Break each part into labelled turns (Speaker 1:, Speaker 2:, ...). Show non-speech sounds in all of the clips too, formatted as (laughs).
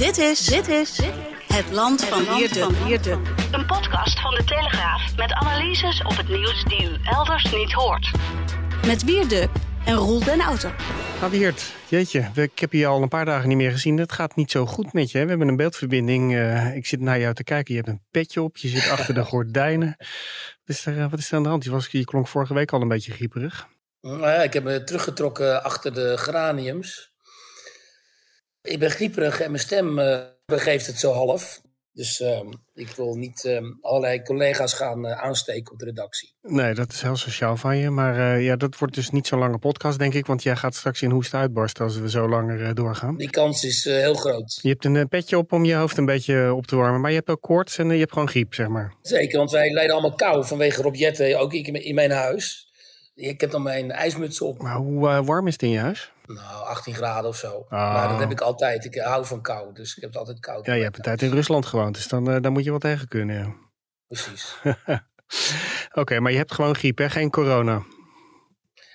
Speaker 1: Dit is, dit is Het Land van Wierde.
Speaker 2: Een podcast van de Telegraaf met analyses op het nieuws die u elders niet hoort.
Speaker 1: Met Wierde en Roel den Auto.
Speaker 3: Geert, jeetje, ik heb je al een paar dagen niet meer gezien. Het gaat niet zo goed met je. Hè? We hebben een beeldverbinding. Uh, ik zit naar jou te kijken. Je hebt een petje op. Je zit achter de gordijnen. Wat is er, uh, wat is er aan de hand? Je, was, je klonk vorige week al een beetje grieperig.
Speaker 4: Nou ja, ik heb me teruggetrokken achter de geraniums. Ik ben grieperig en mijn stem uh, begeeft het zo half. Dus uh, ik wil niet uh, allerlei collega's gaan uh, aansteken op de redactie.
Speaker 3: Nee, dat is heel sociaal van je. Maar ja, dat wordt dus niet zo'n lange podcast, denk ik. Want jij gaat straks in hoest uitbarsten als we zo langer doorgaan.
Speaker 4: Die kans is heel groot.
Speaker 3: Je hebt een petje op om je hoofd een beetje op te warmen. Maar je hebt ook koorts en je hebt gewoon griep, zeg maar.
Speaker 4: Zeker, want wij leiden allemaal kou vanwege Rob Jette, ook ik in mijn huis. Ik heb dan mijn ijsmuts op.
Speaker 3: Maar hoe warm is het in je huis?
Speaker 4: Nou, 18 graden of zo. Oh. Maar dat heb ik altijd. Ik hou van kou, dus ik heb het altijd koud.
Speaker 3: Ja, je hebt een tijd in Rusland gewoond, dus dan, uh, dan moet je wel tegen kunnen. Ja.
Speaker 4: Precies. (laughs)
Speaker 3: Oké, maar je hebt gewoon griep, hè? Geen corona?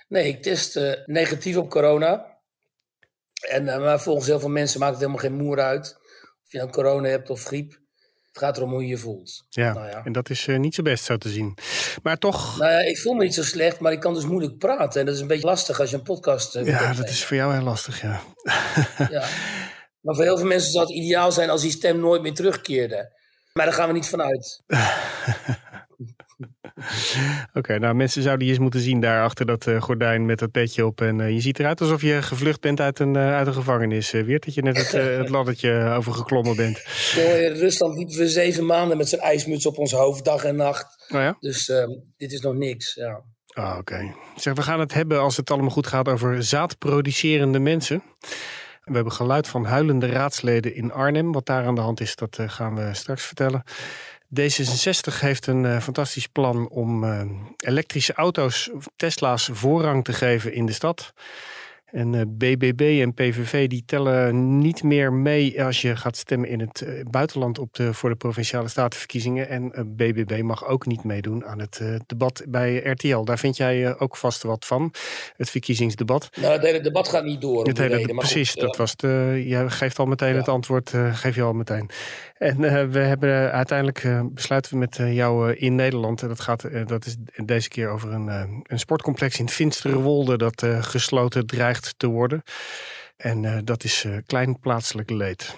Speaker 4: Nee, ik test uh, negatief op corona. En, uh, maar volgens heel veel mensen maakt het helemaal geen moer uit. Of je nou corona hebt of griep. Het gaat erom hoe je je voelt.
Speaker 3: Ja, nou ja. en dat is uh, niet zo best zo te zien. Maar toch...
Speaker 4: Nou ja, ik voel me niet zo slecht, maar ik kan dus moeilijk praten. En dat is een beetje lastig als je een podcast uh,
Speaker 3: Ja, dat is voor jou heel lastig, ja. (laughs)
Speaker 4: ja. Maar voor heel veel mensen zou het ideaal zijn als die stem nooit meer terugkeerde. Maar daar gaan we niet vanuit. (laughs)
Speaker 3: Oké, nou mensen zouden je eens moeten zien daar achter dat uh, gordijn met dat petje op. En uh, je ziet eruit alsof je gevlucht bent uit een, uh, uit een gevangenis. Weer dat je net het, het laddertje overgeklommen bent.
Speaker 4: in Rusland liepen we zeven maanden met zijn ijsmuts op ons hoofd, dag en nacht.
Speaker 3: Oh ja?
Speaker 4: Dus ehm, dit is nog niks, ja.
Speaker 3: Ah, Oké. Zeg, we gaan het hebben, als het allemaal goed gaat, over zaadproducerende mensen. We hebben geluid van huilende raadsleden in Arnhem. Wat daar aan de hand is, dat gaan we straks vertellen. D66 heeft een uh, fantastisch plan om uh, elektrische auto's, Tesla's, voorrang te geven in de stad. En BBB en PVV die tellen niet meer mee als je gaat stemmen in het uh, buitenland op de, voor de provinciale statenverkiezingen. En BBB mag ook niet meedoen aan het debat bij RTL. Daar vind jij ook vast wat van, het verkiezingsdebat.
Speaker 4: Nou, het hele debat gaat niet door.
Speaker 3: Het hele, reden, precies, goed, dat was de, jij geeft al meteen ja. het antwoord, geef je al meteen. En we hebben uiteindelijk besluiten we met jou in Nederland. En dat, gaat, dat is deze keer over een, een sportcomplex in Finsterwolde dat gesloten dreigt te worden. En uh, dat is uh, klein plaatselijk leed.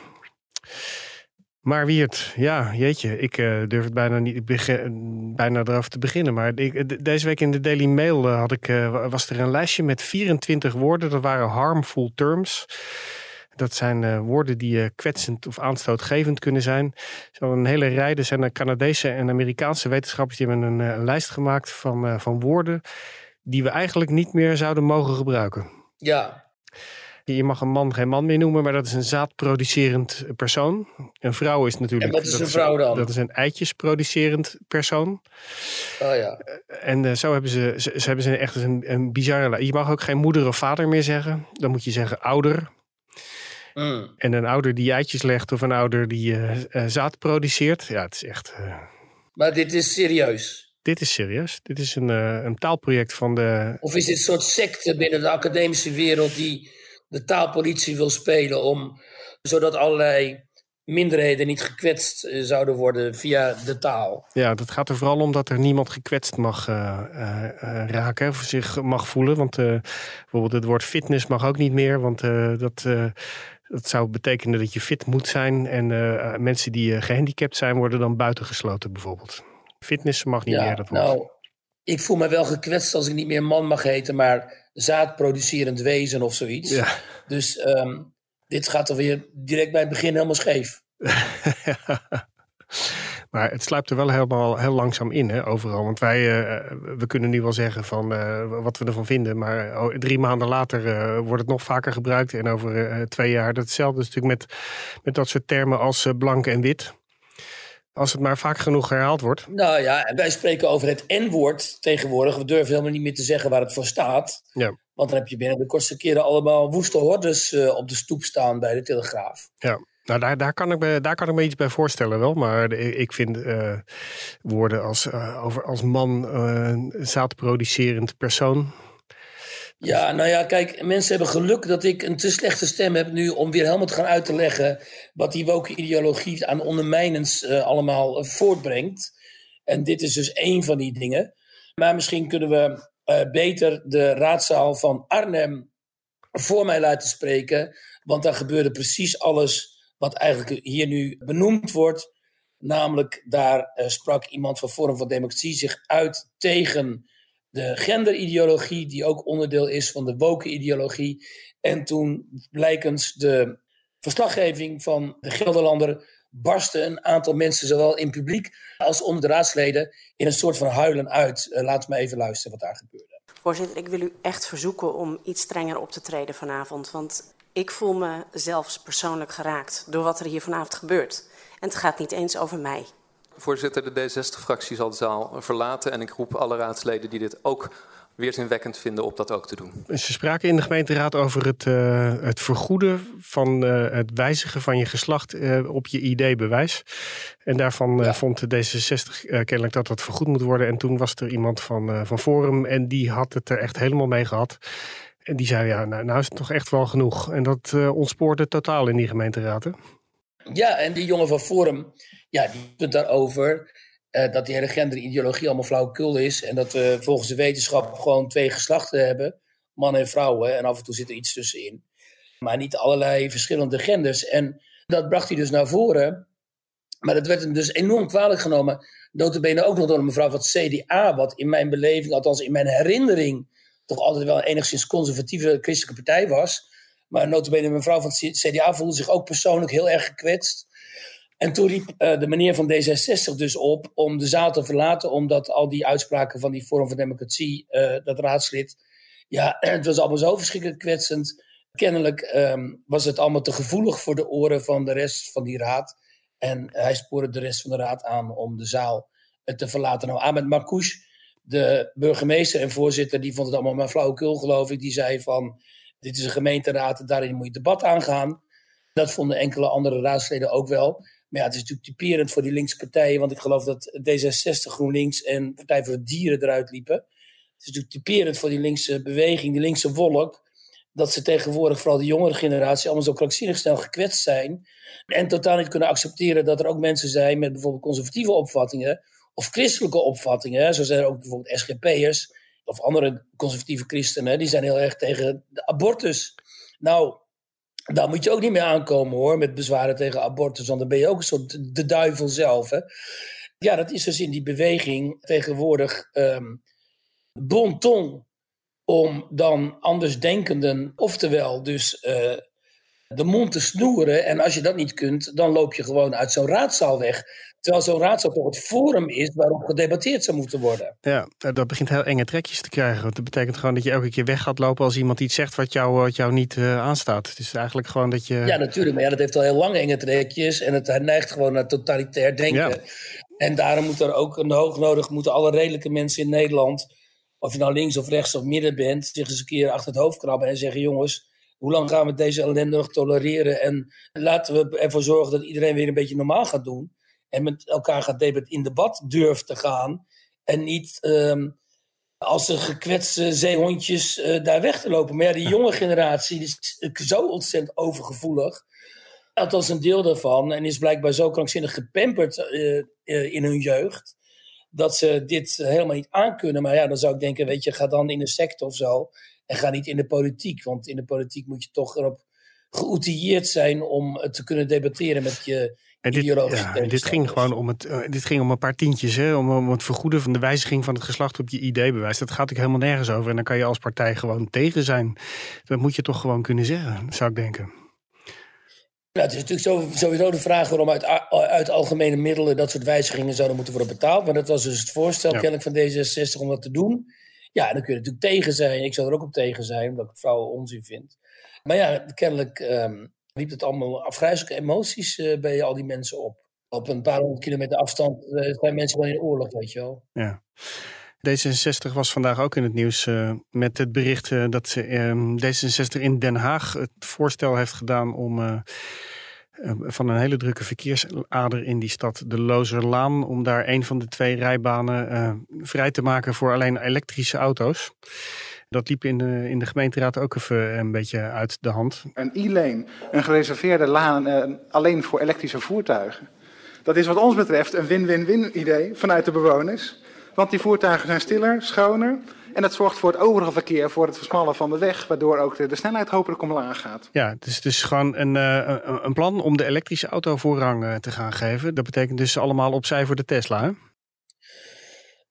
Speaker 3: Maar Wiert, ja, jeetje, ik uh, durf het bijna niet bijna erover te beginnen. Maar deze week in de Daily Mail had ik, was er een lijstje met 24 woorden. Dat waren harmful terms. Dat zijn woorden die kwetsend of aanstootgevend kunnen zijn. Zo een hele rij. Er Canadese en Amerikaanse wetenschappers die hebben een, een lijst gemaakt van, van woorden die we eigenlijk niet meer zouden mogen gebruiken.
Speaker 4: Ja.
Speaker 3: Je mag een man geen man meer noemen, maar dat is een zaadproducerend persoon. Een vrouw is natuurlijk.
Speaker 4: En wat is een vrouw dan?
Speaker 3: Dat is een eitjesproducerend persoon.
Speaker 4: Oh ja.
Speaker 3: En uh, zo hebben ze, ze, ze, hebben ze echt een, een bizarre. Je mag ook geen moeder of vader meer zeggen. Dan moet je zeggen ouder.
Speaker 4: Mm.
Speaker 3: En een ouder die eitjes legt of een ouder die uh, uh, zaad produceert. Ja, het is echt.
Speaker 4: Maar dit is serieus.
Speaker 3: Dit is serieus. Dit is een, uh, een taalproject van de.
Speaker 4: Of is dit een soort secte binnen de academische wereld die de taalpolitie wil spelen om zodat allerlei minderheden niet gekwetst uh, zouden worden via de taal?
Speaker 3: Ja, dat gaat er vooral om dat er niemand gekwetst mag uh, raken of zich mag voelen. Want bijvoorbeeld het woord fitness mag ook niet meer, want dat. dat zou betekenen dat je fit moet zijn. En mensen die gehandicapt zijn, worden dan buitengesloten, bijvoorbeeld. Fitness mag niet
Speaker 4: ja,
Speaker 3: meer, dat
Speaker 4: nou, ik voel me wel gekwetst als ik niet meer man mag heten, maar zaadproducerend wezen of zoiets.
Speaker 3: Ja.
Speaker 4: Dus um, dit gaat er weer direct bij het begin helemaal scheef. (laughs)
Speaker 3: Maar het sluipt er wel helemaal heel langzaam in, hè, overal. Want wij, uh, we kunnen nu wel zeggen van uh, wat we ervan vinden. Maar oh, drie maanden later uh, wordt het nog vaker gebruikt. En over twee jaar. Hetzelfde is natuurlijk met, met dat soort termen als blank en wit. Als het maar vaak genoeg herhaald wordt.
Speaker 4: Nou ja, en wij spreken over het N-woord tegenwoordig. We durven helemaal niet meer te zeggen waar het voor staat.
Speaker 3: Ja.
Speaker 4: Want dan heb je binnen de kortste keren allemaal woeste hordes uh, op de stoep staan bij de Telegraaf.
Speaker 3: Ja. Nou, daar, daar, kan ik me, daar kan ik me iets bij voorstellen wel. Maar ik vind uh, woorden als, uh, over, als man, zaadproducerend persoon.
Speaker 4: Ja, nou ja, kijk, mensen hebben geluk dat ik een te slechte stem heb nu om weer helemaal te gaan uit te leggen wat die woke ideologie aan ondermijnens uh, allemaal voortbrengt. En dit is dus één van die dingen. Maar misschien kunnen we uh, beter de raadzaal van Arnhem voor mij laten spreken. Want daar gebeurde precies alles wat eigenlijk hier nu benoemd wordt. Namelijk, daar sprak iemand van Forum van Democratie zich uit tegen de genderideologie, die ook onderdeel is van de woke-ideologie. En toen, blijkens de verslaggeving van de Gelderlander, barsten een aantal mensen, zowel in publiek als onder de raadsleden, in een soort van huilen uit. Uh, laat me even luisteren wat daar gebeurde.
Speaker 5: Voorzitter, ik wil u echt verzoeken om iets strenger op te treden vanavond. Want ik voel me zelfs persoonlijk geraakt door wat er hier vanavond gebeurt. En het gaat niet eens over mij.
Speaker 6: Voorzitter, de D60-fractie zal de zaal verlaten. En ik roep alle raadsleden die dit ook weerzinwekkend vinden op dat ook te doen.
Speaker 3: Ze spraken in de gemeenteraad over het, uh, het vergoeden van uh, het wijzigen van je geslacht uh, op je ID-bewijs. En daarvan ja. vond de D66 kennelijk dat dat vergoed moet worden. En toen was er iemand van, van Forum en die had het er echt helemaal mee gehad. En die zei, ja, nou, nou is het toch echt wel genoeg. En dat ontspoorde totaal in die gemeenteraad. Hè?
Speaker 4: Ja, en die jongen van Forum, ja, die punt daarover uh, dat die hele genderideologie allemaal flauwekul is. En dat we volgens de wetenschap gewoon twee geslachten hebben, mannen en vrouwen. En af en toe zit er iets tussenin. Maar niet allerlei verschillende genders. En dat bracht hij dus naar voren. Maar dat werd hem dus enorm kwalijk genomen. Notabene ook nog door een mevrouw van CDA, wat in mijn beleving, althans in mijn herinnering, toch altijd wel een enigszins conservatieve christelijke partij was. Maar notabene mevrouw van het CDA voelde zich ook persoonlijk heel erg gekwetst. En toen riep uh, de meneer van D66 dus op om de zaal te verlaten, omdat al die uitspraken van die Forum van Democratie, uh, dat raadslid, ja, (clears throat) het was allemaal zo verschrikkelijk kwetsend. Kennelijk um, was het allemaal te gevoelig voor de oren van de rest van die raad. En hij spoorde de rest van de raad aan om de zaal te verlaten. Nou, Ahmed Marcouch, de burgemeester en voorzitter, die vond het allemaal maar flauwekul, geloof ik. Die zei van, dit is een gemeenteraad, daarin moet je debat aangaan. Dat vonden enkele andere raadsleden ook wel. Maar ja, het is natuurlijk typerend voor die linkse partijen, want ik geloof dat D66, GroenLinks en Partij voor de Dieren eruit liepen. Het is natuurlijk typerend voor die linkse beweging, die linkse wolk, dat ze tegenwoordig, vooral de jongere generatie, allemaal zo krankzinnig snel gekwetst zijn. En totaal niet kunnen accepteren dat er ook mensen zijn met bijvoorbeeld conservatieve opvattingen of christelijke opvattingen. Zo zijn er ook bijvoorbeeld SGP'ers of andere conservatieve christenen, die zijn heel erg tegen de abortus. Nou, daar moet je ook niet meer aankomen hoor, met bezwaren tegen abortus, want dan ben je ook een soort de duivel zelf. Hè? Ja, dat is dus in die beweging tegenwoordig um, bon ton om dan andersdenkenden, oftewel dus uh, de mond te snoeren. En als je dat niet kunt, dan loop je gewoon uit zo'n raadzaal weg. Terwijl zo'n raadzaal toch het forum is waarop gedebatteerd zou moeten worden.
Speaker 3: Ja, dat begint heel enge trekjes te krijgen. Want dat betekent gewoon dat je elke keer weg gaat lopen als iemand iets zegt wat jou, wat jou niet uh, aanstaat. Het is eigenlijk gewoon dat je.
Speaker 4: Ja, natuurlijk. Maar ja, dat heeft al heel lang enge trekjes. En het neigt gewoon naar totalitair denken. Ja. En daarom moet er ook een hoognodig moeten alle redelijke mensen in Nederland, of je nou links of rechts of midden bent, zich eens een keer achter het hoofd krabben en zeggen: jongens. Hoe lang gaan we deze ellende nog tolereren? En laten we ervoor zorgen dat iedereen weer een beetje normaal gaat doen en met elkaar gaat debat in debat durft te gaan. En niet um, als een gekwetste zeehondjes uh, daar weg te lopen. Maar ja, die jonge generatie is zo ontzettend overgevoelig. Althans een deel daarvan. En is blijkbaar zo krankzinnig gepamperd uh, uh, in hun jeugd. Dat ze dit helemaal niet aankunnen. Maar ja, dan zou ik denken, weet je, ga dan in de secte of zo. En ga niet in de politiek. Want in de politiek moet je toch erop geoutilleerd zijn om te kunnen debatteren met je
Speaker 3: en dit, ja, dit ging gewoon om het, uh, dit ging om een paar tientjes, hè, om, om het vergoeden van de wijziging van het geslacht op je ID-bewijs. Dat gaat natuurlijk helemaal nergens over. En dan kan je als partij gewoon tegen zijn. Dat moet je toch gewoon kunnen zeggen, zou ik denken.
Speaker 4: Nou, het is natuurlijk sowieso de vraag waarom uit, uit algemene middelen dat soort wijzigingen zouden moeten worden betaald. Maar dat was dus het voorstel ja. kennelijk van D66 om dat te doen. Ja, dan kun je natuurlijk tegen zijn. Ik zou er ook op tegen zijn, omdat ik het vrouwen onzin vind. Maar ja, kennelijk um, riep het allemaal afgrijzelijke emoties uh, bij al die mensen op. Op een paar honderd kilometer afstand uh, zijn mensen gewoon in oorlog, weet je wel.
Speaker 3: Ja. D66 was vandaag ook in het nieuws uh, met het bericht dat ze, D66 in Den Haag het voorstel heeft gedaan om van een hele drukke verkeersader in die stad, de Lozerlaan, om daar een van de twee rijbanen vrij te maken voor alleen elektrische auto's. Dat liep in de, in de gemeenteraad ook even een beetje uit de hand.
Speaker 7: Een e-lane, een gereserveerde laan uh, alleen voor elektrische voertuigen. Dat is wat ons betreft een win-win-win idee vanuit de bewoners. Want die voertuigen zijn stiller, schoner. En dat zorgt voor het overige verkeer, voor het versmallen van de weg, waardoor ook de, de snelheid hopelijk omlaag gaat.
Speaker 3: Ja, het is dus gewoon een, uh, een plan om de elektrische auto voorrang uh, te gaan geven. Dat betekent dus allemaal opzij voor de Tesla. Hè?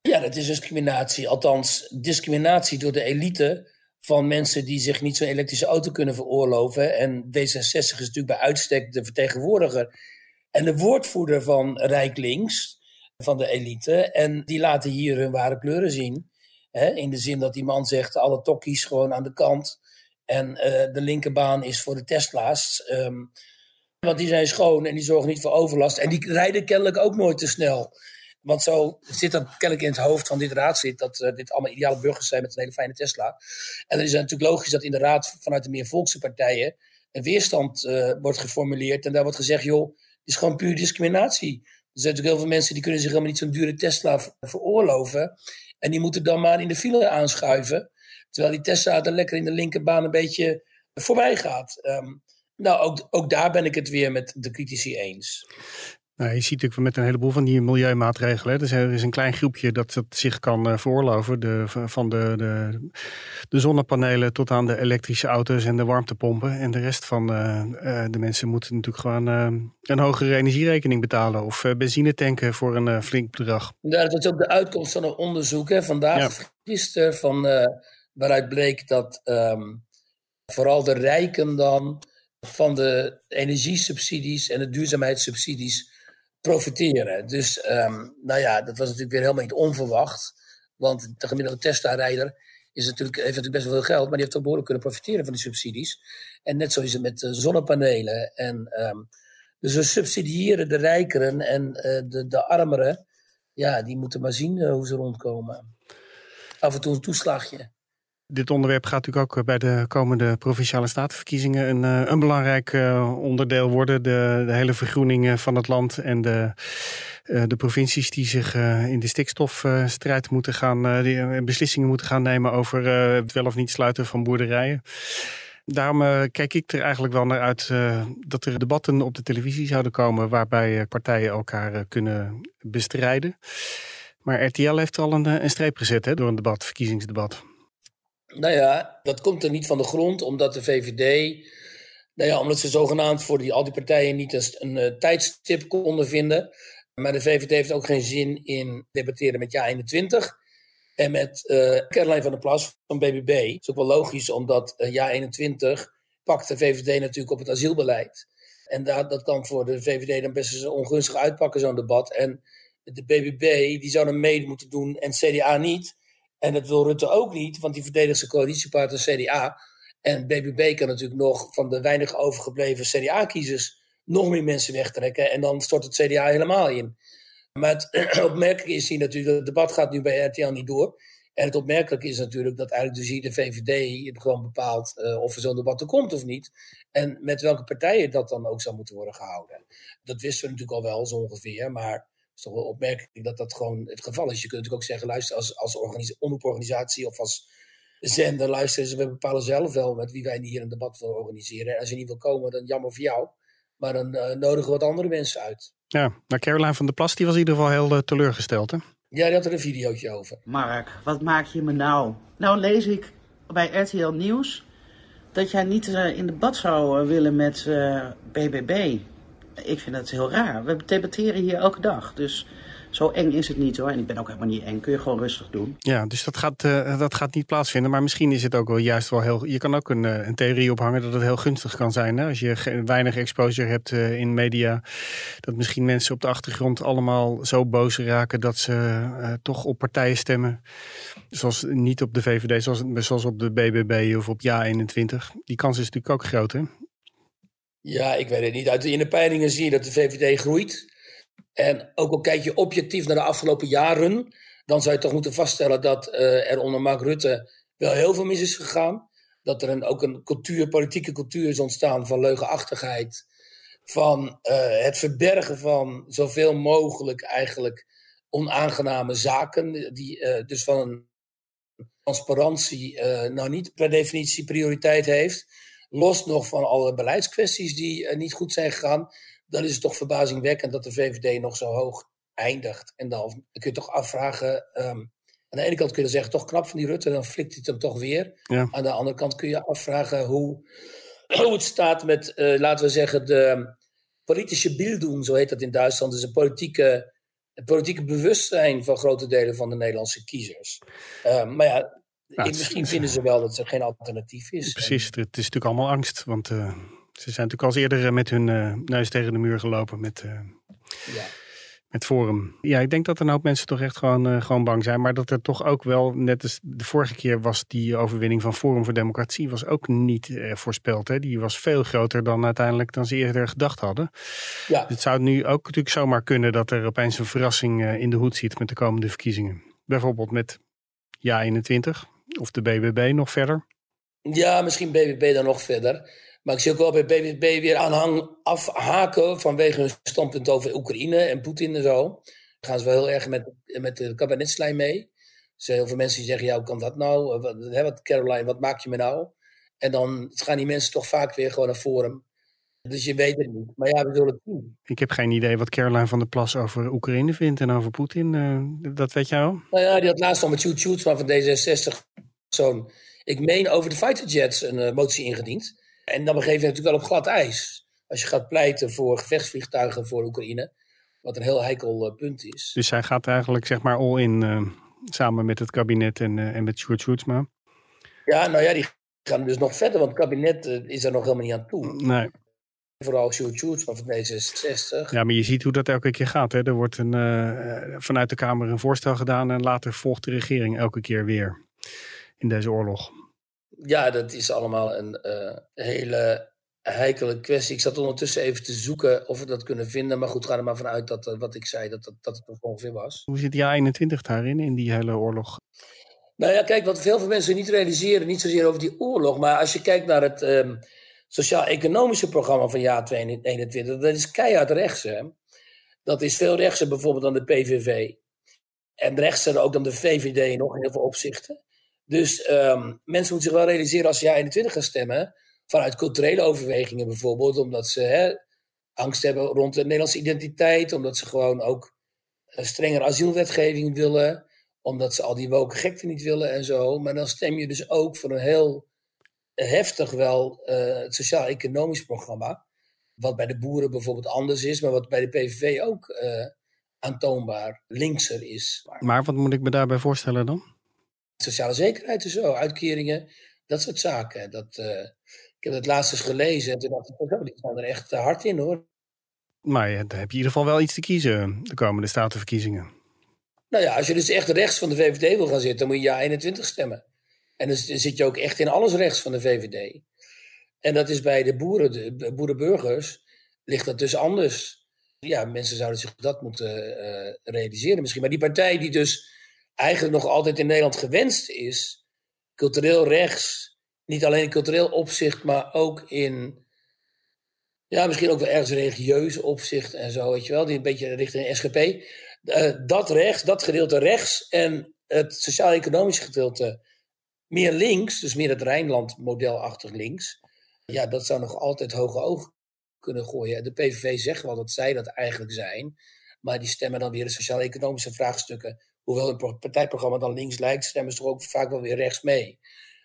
Speaker 4: Ja, dat is discriminatie. Althans, discriminatie door de elite van mensen die zich niet zo'n elektrische auto kunnen veroorloven. En D66 is natuurlijk bij uitstek de vertegenwoordiger en de woordvoerder van Rijk Links, van de elite. En die laten hier hun ware kleuren zien. In de zin dat die man zegt, alle tokkies gewoon aan de kant. En uh, de linkerbaan is voor de Tesla's. Um, want die zijn schoon en die zorgen niet voor overlast. En die rijden kennelijk ook nooit te snel. Want zo zit dat kennelijk in het hoofd van dit raadslid, dat uh, dit allemaal ideale burgers zijn met een hele fijne Tesla. En dan is het natuurlijk logisch dat in de raad vanuit de meer volkse partijen een weerstand uh, wordt geformuleerd. En daar wordt gezegd, joh, het is gewoon puur discriminatie. Er zijn natuurlijk heel veel mensen die kunnen zich helemaal niet zo'n dure Tesla veroorloven. En die moeten dan maar in de file aanschuiven. Terwijl die Tesla er lekker in de linkerbaan een beetje voorbij gaat. Um, nou, ook, ook daar ben ik het weer met de critici eens.
Speaker 3: Nou, je ziet natuurlijk met een heleboel van die milieumaatregelen. Dus er is een klein groepje dat het zich kan uh, veroorloven. De, van de, de, de, zonnepanelen tot aan de elektrische auto's en de warmtepompen. En de rest van uh, uh, de mensen moeten natuurlijk gewoon een hogere energierekening betalen. Of benzine tanken voor een flink bedrag.
Speaker 4: Ja, dat is ook de uitkomst van een onderzoek. Hè. Vandaag, ja. gisteren, van, waaruit bleek dat um, vooral de rijken dan van de energiesubsidies en de duurzaamheidssubsidies profiteren. Dus um, nou ja, dat was natuurlijk weer helemaal niet onverwacht. Want de gemiddelde Tesla-rijder is natuurlijk, heeft natuurlijk best wel veel geld, maar die heeft ook behoorlijk kunnen profiteren van die subsidies. En net zo is het met uh, zonnepanelen. En, um, dus we subsidiëren de rijkeren en uh, de, de armeren. Ja, die moeten maar zien uh, hoe ze rondkomen. Af en toe een toeslagje.
Speaker 3: Dit onderwerp gaat natuurlijk ook bij de komende provinciale statenverkiezingen een, een belangrijk onderdeel worden. De, de, hele vergroening van het land en de, de provincies die zich in de stikstofstrijd moeten gaan, beslissingen moeten gaan nemen over het wel of niet sluiten van boerderijen. Daarom kijk ik er eigenlijk wel naar uit dat er debatten op de televisie zouden komen waarbij partijen elkaar kunnen bestrijden. Maar RTL heeft al een, een streep gezet hè, door een debat, verkiezingsdebat.
Speaker 4: Nou ja, dat komt er niet van de grond, omdat de VVD, nou ja, omdat ze zogenaamd voor die, al die partijen niet een, een uh, tijdstip konden vinden. Maar de VVD heeft ook geen zin in debatteren met Ja21 en met uh, Caroline van der Plas van BBB. Dat is ook wel logisch, omdat uh, Ja21 pakt de VVD natuurlijk op het asielbeleid. En dat, dat kan voor de VVD dan best eens ongunstig uitpakken, zo'n debat. En de BBB, die zou dan mee moeten doen en CDA niet. En dat wil Rutte ook niet, want die verdedigt zijn coalitiepartner CDA. En BBB kan natuurlijk nog van de weinig overgebleven CDA-kiezers nog meer mensen wegtrekken. En dan stort het CDA helemaal in. Maar het (clears throat) opmerkelijke is hier natuurlijk, het debat gaat nu bij RTL niet door. En het opmerkelijke is natuurlijk dat eigenlijk dus hier de VVD gewoon bepaalt uh, of er zo'n debat er komt of niet. En met welke partijen dat dan ook zou moeten worden gehouden. Dat wisten we natuurlijk al wel zo ongeveer, maar is toch wel opmerkelijk dat dat gewoon het geval is. Je kunt natuurlijk ook zeggen, luister, als, als omroeporganisatie of als zender, luister eens, we bepalen zelf wel met wie wij hier een debat willen organiseren. En als je niet wil komen, dan jammer voor jou. Maar dan uh, nodigen we wat andere mensen uit.
Speaker 3: Ja, nou Caroline van der Plas, die was in ieder geval heel uh, teleurgesteld, hè?
Speaker 4: Ja, die had er een videootje over.
Speaker 8: Mark, wat maak je me nou? Nou lees ik bij RTL Nieuws dat jij niet uh, in debat zou willen met BBB ik vind dat heel raar. We debatteren hier elke dag. Dus zo eng is het niet hoor. En ik ben ook helemaal niet eng. Kun je gewoon rustig doen.
Speaker 3: Ja, dus dat gaat, uh, dat gaat niet plaatsvinden. Maar misschien is het ook wel juist wel heel... Je kan ook een, een theorie ophangen dat het heel gunstig kan zijn. Hè? Als je weinig exposure hebt uh, in media. Dat misschien mensen op de achtergrond allemaal zo boos raken... dat ze toch op partijen stemmen. Zoals niet op de VVD, zoals, zoals op de BBB of op Ja21. Die kans is natuurlijk ook groot hè?
Speaker 4: Ja, ik weet het niet. In de peilingen zie je dat de VVD groeit. En ook al kijk je objectief naar de afgelopen jaren, dan zou je toch moeten vaststellen dat uh, er onder Mark Rutte wel heel veel mis is gegaan. Dat er een, ook een politieke cultuur is ontstaan van leugenachtigheid. Van uh, het verbergen van zoveel mogelijk eigenlijk onaangename zaken. Die, uh, dus van een transparantie nou niet per definitie prioriteit heeft, los nog van alle beleidskwesties die niet goed zijn gegaan, dan is het toch verbazingwekkend dat de VVD nog zo hoog eindigt. En dan kun je toch afvragen, um, aan de ene kant kun je zeggen, toch knap van die Rutte, dan flikt hij het hem toch weer.
Speaker 3: Ja.
Speaker 4: Aan de andere kant kun je afvragen hoe, (clears throat) hoe het staat met, uh, laten we zeggen, de politische Bildung, zo heet dat in Duitsland. Dus een politieke, het politieke bewustzijn van grote delen van de Nederlandse kiezers. Uh, maar ja,
Speaker 3: Nou,
Speaker 4: misschien vinden ze wel dat er geen alternatief is.
Speaker 3: Precies, het is natuurlijk allemaal angst. Want eh, ze zijn natuurlijk al eerder eh, met hun eh, neus tegen de muur gelopen met,
Speaker 4: Ja.
Speaker 3: met Forum. Ja, ik denk dat een hoop mensen toch echt gewoon, gewoon bang zijn. Maar dat er toch ook wel, net als de vorige keer was die overwinning van Forum voor Democratie was ook niet voorspeld. Hè? Die was veel groter dan uiteindelijk dan ze eerder gedacht hadden.
Speaker 4: Ja.
Speaker 3: Het zou nu ook natuurlijk zomaar kunnen dat er opeens een verrassing in de hoed zit met de komende verkiezingen. Bijvoorbeeld met Ja 21 of de BBB nog verder.
Speaker 4: Ja, misschien BBB dan nog verder. Maar ik zie ook wel bij BBB weer aanhang afhaken vanwege hun standpunt over Oekraïne en Poetin en zo. Dan gaan ze wel heel erg met, met de kabinetslijn mee. Er zijn heel veel mensen die zeggen, ja, hoe kan dat nou? Wat, Caroline, wat maak je me nou? En dan gaan die mensen toch vaak weer gewoon naar Forum. Dus je weet het niet. Maar ja, we zullen het zien.
Speaker 3: Ik heb geen idee wat Caroline van der Plas over Oekraïne vindt en over Poetin. Eh, dat weet jij wel?
Speaker 4: Nou ja, die had laatst al met Sjoerd Sjoerdsma van D66 zo'n, ik meen over de fighterjets, een eh, motie ingediend. En dan begeef je natuurlijk wel op glad ijs. Als je gaat pleiten voor gevechtsvliegtuigen voor Oekraïne. Wat een heel heikel eh, punt is.
Speaker 3: Dus zij gaat eigenlijk zeg maar all in eh, samen met het kabinet en, en met Sjoerd Sjoerdsma.
Speaker 4: Ja, nou ja, die gaan dus nog verder, want het kabinet is er nog helemaal niet aan toe.
Speaker 3: Nee.
Speaker 4: Vooral Sjoerd Sjoerdsma van D66.
Speaker 3: Ja, maar je ziet hoe dat elke keer gaat. Hè? Er wordt een, vanuit de Kamer een voorstel gedaan en later volgt de regering elke keer weer in deze oorlog.
Speaker 4: Ja, dat is allemaal een eh, hele heikele kwestie. Ik zat ondertussen even te zoeken of we dat kunnen vinden. Maar goed, ga er maar vanuit dat eh, wat ik zei, dat, dat, dat het nog ongeveer was.
Speaker 3: Hoe zit die 21 daarin, in die hele oorlog?
Speaker 4: Nou ja, kijk, wat veel van mensen niet realiseren, niet zozeer over die oorlog, maar als je kijkt naar het ehm, sociaal-economische programma van jaar 2021, dat is keihard rechts. Hè? Dat is veel rechtser bijvoorbeeld dan de PVV. En rechtser ook dan de VVD nog in heel veel opzichten. Dus ehm, mensen moeten zich wel realiseren als ze jaar 21 gaan stemmen, vanuit culturele overwegingen bijvoorbeeld, omdat ze hè, angst hebben rond de Nederlandse identiteit, omdat ze gewoon ook een strengere asielwetgeving willen omdat ze al die woke gekte niet willen en zo. Maar dan stem je dus ook voor een heel heftig wel eh, sociaal-economisch programma. Wat bij de boeren bijvoorbeeld anders is, maar wat bij de PVV ook eh, aantoonbaar linkser is.
Speaker 3: Maar wat moet ik me daarbij voorstellen dan?
Speaker 4: Sociale zekerheid en zo, uitkeringen, dat soort zaken. Dat, eh, ik heb het laatst eens gelezen en toen dacht ik, oh, die staan er echt eh, hard in hoor.
Speaker 3: Maar ja, dan heb je in ieder geval wel iets te kiezen de komende statenverkiezingen.
Speaker 4: Nou ja, als je dus echt rechts van de VVD wil gaan zitten, dan moet je ja 21 stemmen. En dan zit je ook echt in alles rechts van de VVD. En dat is bij de boeren, de boerenburgers, ligt dat dus anders. Ja, mensen zouden zich dat moeten uh, realiseren misschien. Maar die partij die dus eigenlijk nog altijd in Nederland gewenst is, cultureel rechts, niet alleen in cultureel opzicht, maar ook in, ja, misschien ook wel ergens religieus opzicht en zo, weet je wel, die een beetje richting SGP. Uh, dat rechts, dat gedeelte rechts en het sociaal-economische gedeelte meer links, dus meer het Rijnland-modelachtig links. Ja, dat zou nog altijd hoge ogen kunnen gooien. De PVV zegt wel dat zij dat eigenlijk zijn, maar die stemmen dan weer de sociaal-economische vraagstukken. Hoewel hun partijprogramma dan links lijkt, stemmen ze toch ook vaak wel weer rechts mee.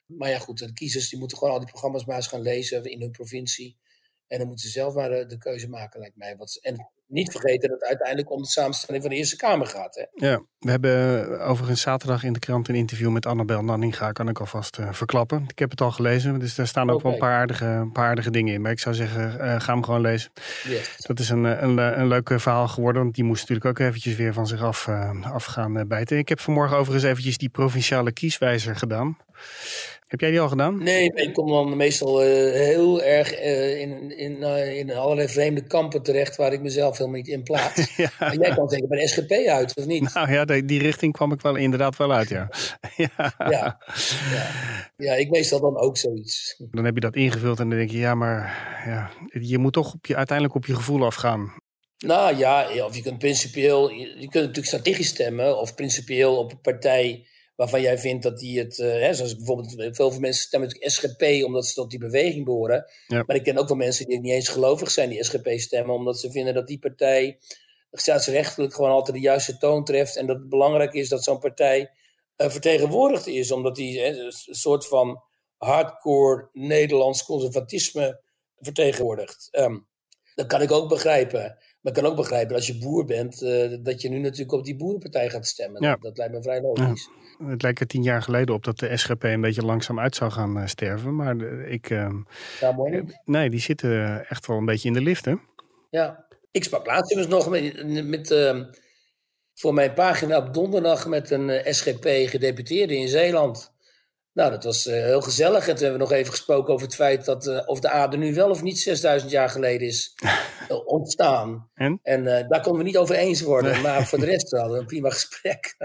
Speaker 4: Maar ja, goed, de kiezers die moeten gewoon al die programma's maar eens gaan lezen in hun provincie. En dan moeten ze zelf maar de, de keuze maken, lijkt mij. Wat, en niet vergeten dat het uiteindelijk om de samenstelling van de Eerste Kamer gaat. Hè?
Speaker 3: Ja, we hebben overigens zaterdag in de krant een interview met Annabel Nanninga, kan ik alvast uh, verklappen. Ik heb het al gelezen, dus daar staan ook okay. wel een paar aardige, een paar aardige dingen in. Maar ik zou zeggen, uh, ga hem gewoon lezen.
Speaker 4: Yes.
Speaker 3: Dat is een, een, een leuk verhaal geworden, want die moest natuurlijk ook eventjes weer van zich af, uh, af gaan bijten. Ik heb vanmorgen overigens eventjes die provinciale kieswijzer gedaan. Heb jij die al gedaan?
Speaker 4: Nee, ik kom dan meestal uh, heel erg uh, in, in, uh, in allerlei vreemde kampen terecht waar ik mezelf helemaal niet in plaats. (laughs) ja. Maar jij kan zeker bij de SGP uit, of niet?
Speaker 3: Nou ja, die, die richting kwam ik wel inderdaad wel uit, ja. (laughs)
Speaker 4: ja. ja. Ja. ja, ik meestal dan ook zoiets.
Speaker 3: Dan heb je dat ingevuld en dan denk je, ja, maar ja, je moet toch op je, uiteindelijk op je gevoel afgaan.
Speaker 4: Nou ja, of je kunt principieel, je kunt natuurlijk strategisch stemmen of principieel op een partij waarvan jij vindt dat die het, hè, zoals bijvoorbeeld veel mensen stemmen natuurlijk SGP omdat ze tot die beweging behoren.
Speaker 3: Ja.
Speaker 4: Maar ik ken ook wel mensen die niet eens gelovig zijn die SGP stemmen, omdat ze vinden dat die partij staatsrechtelijk gewoon altijd de juiste toon treft en dat het belangrijk is dat zo'n partij vertegenwoordigd is, omdat die een soort van hardcore Nederlands conservatisme vertegenwoordigt. Ehm, dat kan ik ook begrijpen. Maar ik kan ook begrijpen als je boer bent, uh, dat je nu natuurlijk op die boerenpartij gaat stemmen.
Speaker 3: Ja.
Speaker 4: Dat, dat, lijkt me vrij logisch.
Speaker 3: Ja. Het lijkt er tien jaar geleden op dat de SGP een beetje langzaam uit zou gaan uh, sterven. Maar de, ik. Uh,
Speaker 4: ja, mooi.
Speaker 3: Nee, die zitten echt wel een beetje in de lift, hè?
Speaker 4: Ja. Ik sprak laatst dus nog met, met ehm, voor mijn pagina op donderdag met een eh, SGP-gedeputeerde in Zeeland. Nou, dat was uh, heel gezellig. En toen hebben we nog even gesproken over het feit dat uh, of de aarde nu wel of niet 6000 jaar geleden is uh, (laughs) ontstaan.
Speaker 3: En,
Speaker 4: en daar konden we niet over eens worden. Nee. Maar voor de rest (laughs) hadden we een prima gesprek.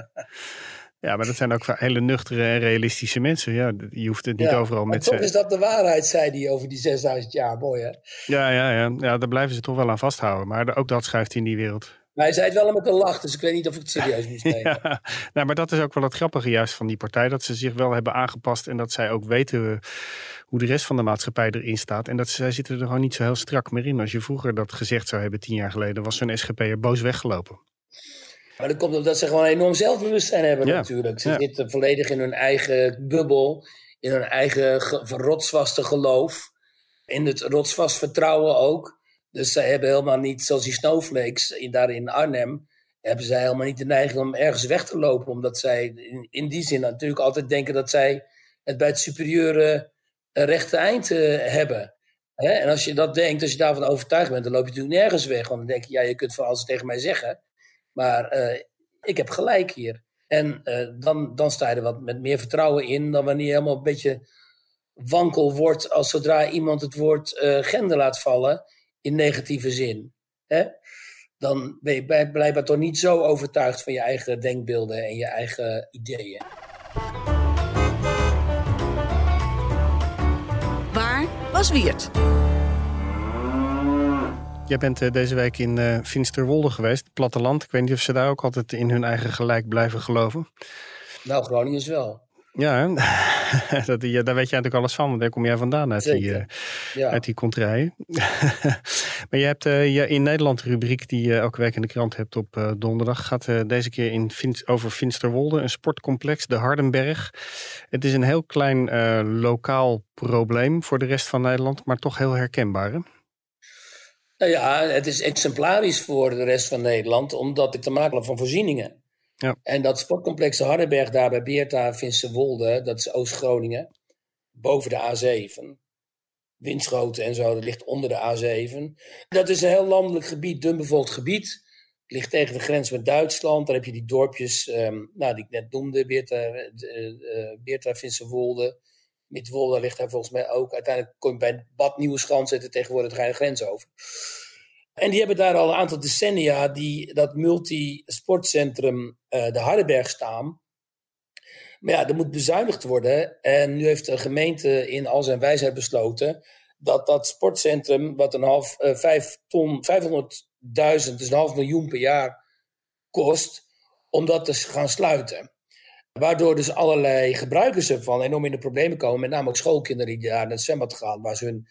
Speaker 4: (laughs)
Speaker 3: ja, maar dat zijn ook hele nuchtere en realistische mensen. Ja, je hoeft het niet
Speaker 4: ja,
Speaker 3: overal met
Speaker 4: toch is dat de waarheid, zei hij over die 6000 jaar. Mooi, hè?
Speaker 3: Ja, ja, ja. ja, daar blijven ze toch wel aan vasthouden. Maar ook dat schuift in die wereld.
Speaker 4: Maar hij zei het wel met een lach, dus ik weet niet of ik het serieus moest (laughs) nemen.
Speaker 3: ja, nou, maar dat is ook wel het grappige juist van die partij. Dat ze zich wel hebben aangepast en dat zij ook weten hoe de rest van de maatschappij erin staat. En dat zij zitten er gewoon niet zo heel strak meer in. Als je vroeger dat gezegd zou hebben tien jaar geleden, was zo'n SGP'er boos weggelopen.
Speaker 4: Maar dat komt omdat ze gewoon enorm zelfbewustzijn hebben
Speaker 3: Ja,
Speaker 4: natuurlijk. Ze
Speaker 3: ja.
Speaker 4: zitten volledig in hun eigen bubbel, in hun eigen ge- rotsvaste geloof. In het rotsvast vertrouwen ook. Dus zij hebben helemaal niet, zoals die snowflakes in, daar in Arnhem, hebben zij helemaal niet de neiging om ergens weg te lopen. Omdat zij in, die zin natuurlijk altijd denken dat zij het bij het superieure eh, rechte eind eh, hebben. Hè? En als je dat denkt, als je daarvan overtuigd bent, dan loop je natuurlijk nergens weg. Want dan denk je, ja, je kunt van alles tegen mij zeggen. Maar eh, ik heb gelijk hier. En dan, dan sta je er wat met meer vertrouwen in dan wanneer je helemaal een beetje wankel wordt als zodra iemand het woord gender laat vallen in negatieve zin. Hè? Dan ben je blijkbaar toch niet zo overtuigd van je eigen denkbeelden en je eigen ideeën.
Speaker 1: Waar was Wiert?
Speaker 3: Jij bent eh, deze week in eh Finsterwolde geweest, het platteland. Ik weet niet of ze daar ook altijd in hun eigen gelijk blijven geloven.
Speaker 4: Nou, Groningen is wel.
Speaker 3: Ja, hè? (laughs) dat, daar weet jij natuurlijk alles van, want daar kom jij vandaan uit die,
Speaker 4: Ja.
Speaker 3: uit die (laughs) maar je hebt eh, je in Nederland de rubriek die je elke week in de krant hebt op eh, donderdag. Gaat deze keer in Fin- over Finsterwolde, een sportcomplex, de Hardenberg. Het is een heel klein lokaal probleem voor de rest van Nederland, maar toch heel herkenbaar. Hè?
Speaker 4: Nou ja, het is exemplarisch voor de rest van Nederland, omdat ik te maken heb van voorzieningen.
Speaker 3: Ja.
Speaker 4: En dat sportcomplex de Hardenberg daar bij Beerta, Finsterwolde, dat is Oost-Groningen, boven de A7. Winschoten en zo, dat ligt onder de A7. Dat is een heel landelijk gebied, dunbevolkt gebied. Het ligt tegen de grens met Duitsland. Daar heb je die dorpjes, ehm, nou, die ik net noemde, Beerta, eh, Beerta Finsterwolde. Midwolde ligt daar volgens mij ook. Uiteindelijk kom je bij Bad Nieuweschans zitten tegenwoordig de grens over. En die hebben daar al een aantal decennia die, dat multisportcentrum eh de Hardenberg staan. Maar ja, er moet bezuinigd worden. En nu heeft de gemeente in al zijn wijsheid besloten dat dat sportcentrum, wat een half, eh, ton, 500.000, dus een half miljoen per jaar kost, om dat te gaan sluiten. Waardoor dus allerlei gebruikers ervan enorm in de problemen komen. Met name ook schoolkinderen die daar naar het zwembad gaan. Waar ze hun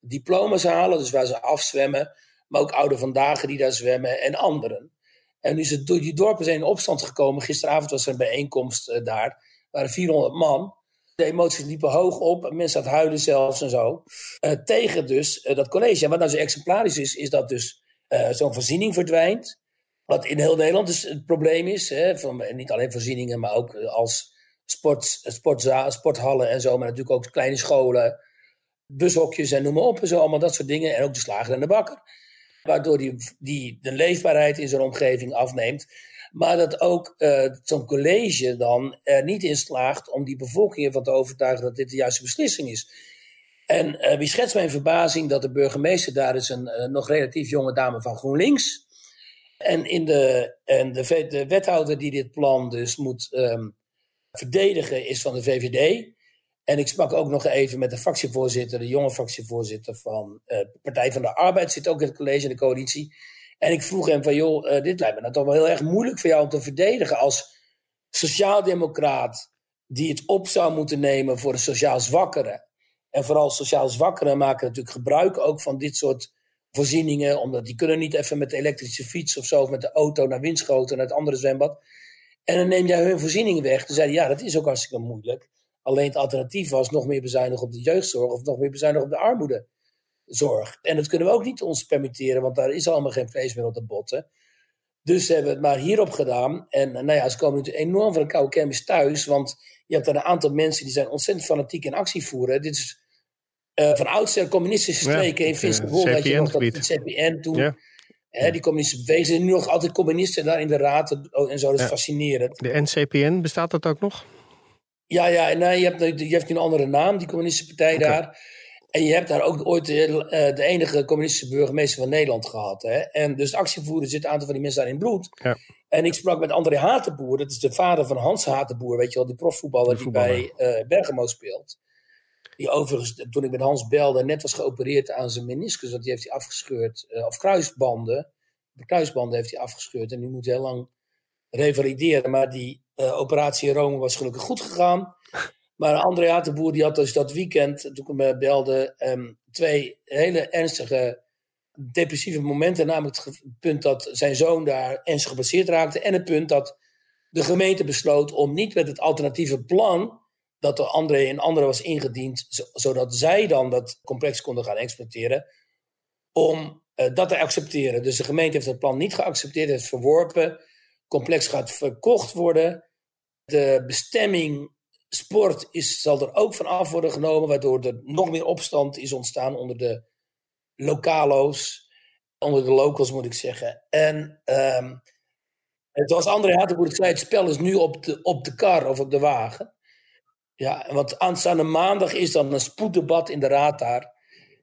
Speaker 4: diploma's halen, dus waar ze afzwemmen. Maar ook ouderen vandaag die daar zwemmen en anderen. En nu is die dorpen zijn in opstand gekomen. Gisteravond was er een bijeenkomst eh, daar. Er waren 400 man. De emoties liepen hoog op. Mensen aan huilen zelfs en zo. Eh, tegen dus eh, dat college. En wat nou zo exemplarisch is, is dat dus zo'n voorziening verdwijnt. Wat in heel Nederland dus het probleem is. Hè, van, niet alleen voorzieningen, maar ook als sport, sportza, sporthallen en zo. Maar natuurlijk ook kleine scholen, bushokjes en noem maar op. En zo, allemaal dat soort dingen. En ook de slager en de bakker. Waardoor die, die de leefbaarheid in zo'n omgeving afneemt. Maar dat ook eh, zo'n college dan er niet in slaagt om die bevolking ervan te overtuigen dat dit de juiste beslissing is. En eh, wie schetst mijn verbazing dat de burgemeester daar is een eh, nog relatief jonge dame van GroenLinks. En, in de, en de, de wethouder die dit plan dus moet ehm, verdedigen is van de VVD. En ik sprak ook nog even met de fractievoorzitter, de jonge fractievoorzitter van eh Partij van de Arbeid, zit ook in het college in de coalitie. En ik vroeg hem van, joh, eh, dit lijkt me nou toch wel heel erg moeilijk voor jou om te verdedigen als sociaaldemocraat die het op zou moeten nemen voor de sociaal zwakkeren. En vooral sociaal zwakkeren maken natuurlijk gebruik ook van dit soort voorzieningen, omdat die kunnen niet even met de elektrische fiets of zo, of met de auto naar Winschoten, naar het andere zwembad. En dan neem jij hun voorzieningen weg. Toen zeiden ja, dat is ook hartstikke moeilijk. Alleen het alternatief was nog meer bezuinigen op de jeugdzorg of nog meer bezuinigen op de armoedezorg. En dat kunnen we ook niet ons permitteren, want daar is allemaal geen vlees meer op de botten. Dus ze hebben het maar hierop gedaan. En nou ja, ze komen natuurlijk enorm van een koude kermis thuis, want je hebt er een aantal mensen die zijn ontzettend fanatiek in actie voeren. Dit is uh, van oudsher communistische streken in Finsterwolde. Uh, dat je nog dat CPN toen. Ja. Hè, die communistische beweging zijn nu nog altijd communisten daar in de raad en zo. Dat is ja. fascinerend.
Speaker 3: De NCPN, bestaat dat ook nog?
Speaker 4: Ja, ja nee, je, hebt, je hebt een andere naam, die communistische partij okay. daar. En je hebt daar ook ooit de, uh, de, enige communistische burgemeester van Nederland gehad. Hè? En dus de actievoerder zit een aantal van die mensen daar in bloed.
Speaker 3: Ja.
Speaker 4: En ik sprak met André Hatenboer, dat is de vader van Hans Hatenboer, weet je wel, die profvoetballer die bij uh, Bergamo speelt. Die overigens, toen ik met Hans belde, net was geopereerd aan zijn meniscus, want die heeft hij afgescheurd. Uh, of kruisbanden. De kruisbanden heeft hij afgescheurd en die moet heel lang revalideren. Maar die operatie in Rome was gelukkig goed gegaan. Maar André Hatenboer die had dus dat weekend, toen ik me belde, um, twee hele ernstige depressieve momenten. Namelijk het punt dat zijn zoon daar ernstig gebaseerd raakte. En het punt dat de gemeente besloot om niet met het alternatieve plan dat door André en anderen was ingediend, zodat zij dan dat complex konden gaan exploiteren, om uh, dat te accepteren. Dus de gemeente heeft het plan niet geaccepteerd, heeft verworpen. complex gaat verkocht worden. De bestemming sport is, zal er ook van af worden genomen, waardoor er nog meer opstand is ontstaan onder de lokalo's, onder de locals moet ik zeggen. En um, het was André Hattenboer, ik zei, het spel is nu op de, op de kar of op de wagen. Ja, want aanstaande maandag is dan een spoeddebat in de raad daar.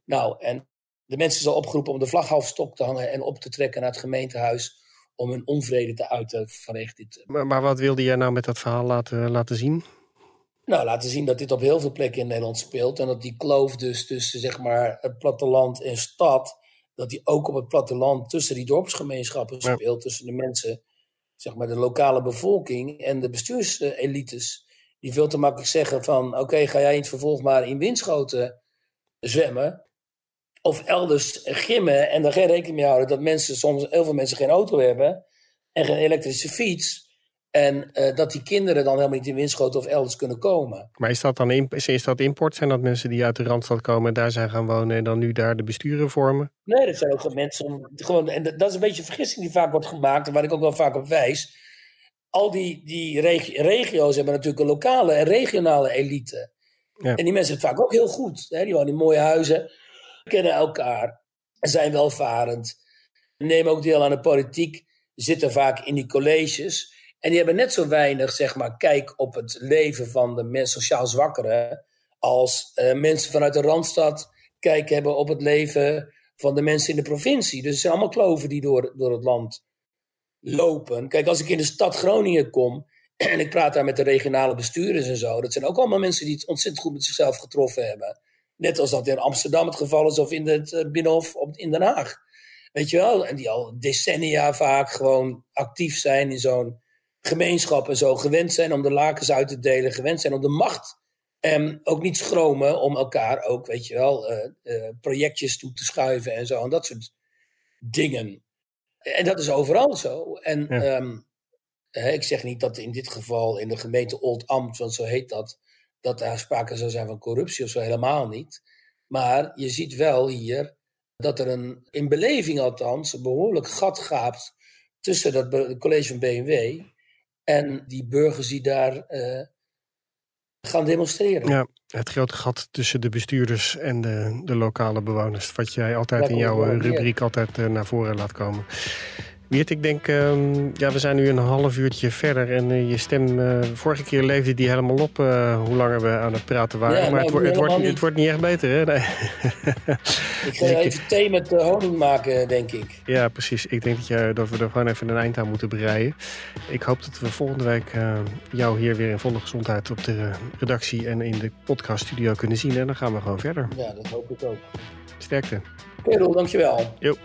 Speaker 4: Nou, en de mensen zijn opgeroepen om de vlag half stok te hangen en op te trekken naar het gemeentehuis om hun onvrede te uiten vanwege dit.
Speaker 3: Maar, maar wat wilde jij nou met dat verhaal laten, laten zien?
Speaker 4: Nou, laten zien dat dit op heel veel plekken in Nederland speelt. En dat die kloof dus tussen zeg maar, het platteland en stad, dat die ook op het platteland tussen die dorpsgemeenschappen speelt. Ja. Tussen de mensen, zeg maar de lokale bevolking en de bestuurselites. Die veel te makkelijk zeggen van, oké, okay, ga jij in het vervolg maar in windschoten zwemmen. Of elders gimmen en daar geen rekening mee houden dat mensen, soms heel veel mensen geen auto hebben. En geen elektrische fiets. En uh, dat die kinderen dan helemaal niet in Winschoten of elders kunnen komen.
Speaker 3: Maar is dat dan in, is dat import? Zijn dat mensen die uit de Randstad komen en daar zijn gaan wonen en dan nu daar de besturen vormen?
Speaker 4: Nee, dat zijn ook gewoon mensen. Gewoon, en dat is een beetje een vergissing die vaak wordt gemaakt, en waar ik ook wel vaak op wijs. Al die, die regi regio's hebben natuurlijk een lokale en regionale elite. Ja. En die mensen het vaak ook heel goed. Hè? Die wonen in mooie huizen, kennen elkaar, zijn welvarend, nemen ook deel aan de politiek, zitten vaak in die colleges. En die hebben net zo weinig, zeg maar, kijk op het leven van de mensen sociaal zwakkeren. als uh, mensen vanuit de randstad kijk hebben op het leven van de mensen in de provincie. Dus het zijn allemaal kloven die door, door het land lopen. Kijk, als ik in de stad Groningen kom. (clears throat) en ik praat daar met de regionale bestuurders en zo. dat zijn ook allemaal mensen die het ontzettend goed met zichzelf getroffen hebben. Net als dat in Amsterdam het geval is of in het Binnenhof in Den Haag. Weet je wel? En die al decennia vaak gewoon actief zijn in zo'n gemeenschappen zo gewend zijn om de lakens uit te delen, gewend zijn om de macht. En ook niet schromen om elkaar ook, weet je wel, uh, uh, projectjes toe te schuiven en zo. En dat soort dingen. En dat is overal zo. En ja. um, uh, ik zeg niet dat in dit geval in de gemeente Old Amt, want zo heet dat, dat daar sprake zou zijn van corruptie of zo, helemaal niet. Maar je ziet wel hier dat er een, in beleving althans, een behoorlijk gat gaapt tussen dat college van BMW en die burgers die daar uh, gaan demonstreren.
Speaker 3: Ja, het grote gat tussen de bestuurders en de, de lokale bewoners. Wat jij altijd ja, in jouw rubriek altijd uh, naar voren laat komen. Wiert, ik denk, uh, ja, we zijn nu een half uurtje verder en uh, je stem, uh, vorige keer leefde die helemaal op uh, hoe langer we aan het praten waren. Maar het, het, wordt, het wordt niet echt beter, hè? Nee.
Speaker 4: ik ga (laughs) even thee met honing maken, denk ik.
Speaker 3: Ja, precies. Ik denk dat, je, dat we er gewoon even een eind aan moeten breien. Ik hoop dat we volgende week jou hier weer in volle gezondheid op de redactie en in de podcaststudio kunnen zien. En dan gaan we gewoon verder.
Speaker 4: Ja, dat hoop ik ook.
Speaker 3: Sterkte.
Speaker 4: Kerel, dankjewel.
Speaker 3: Jo.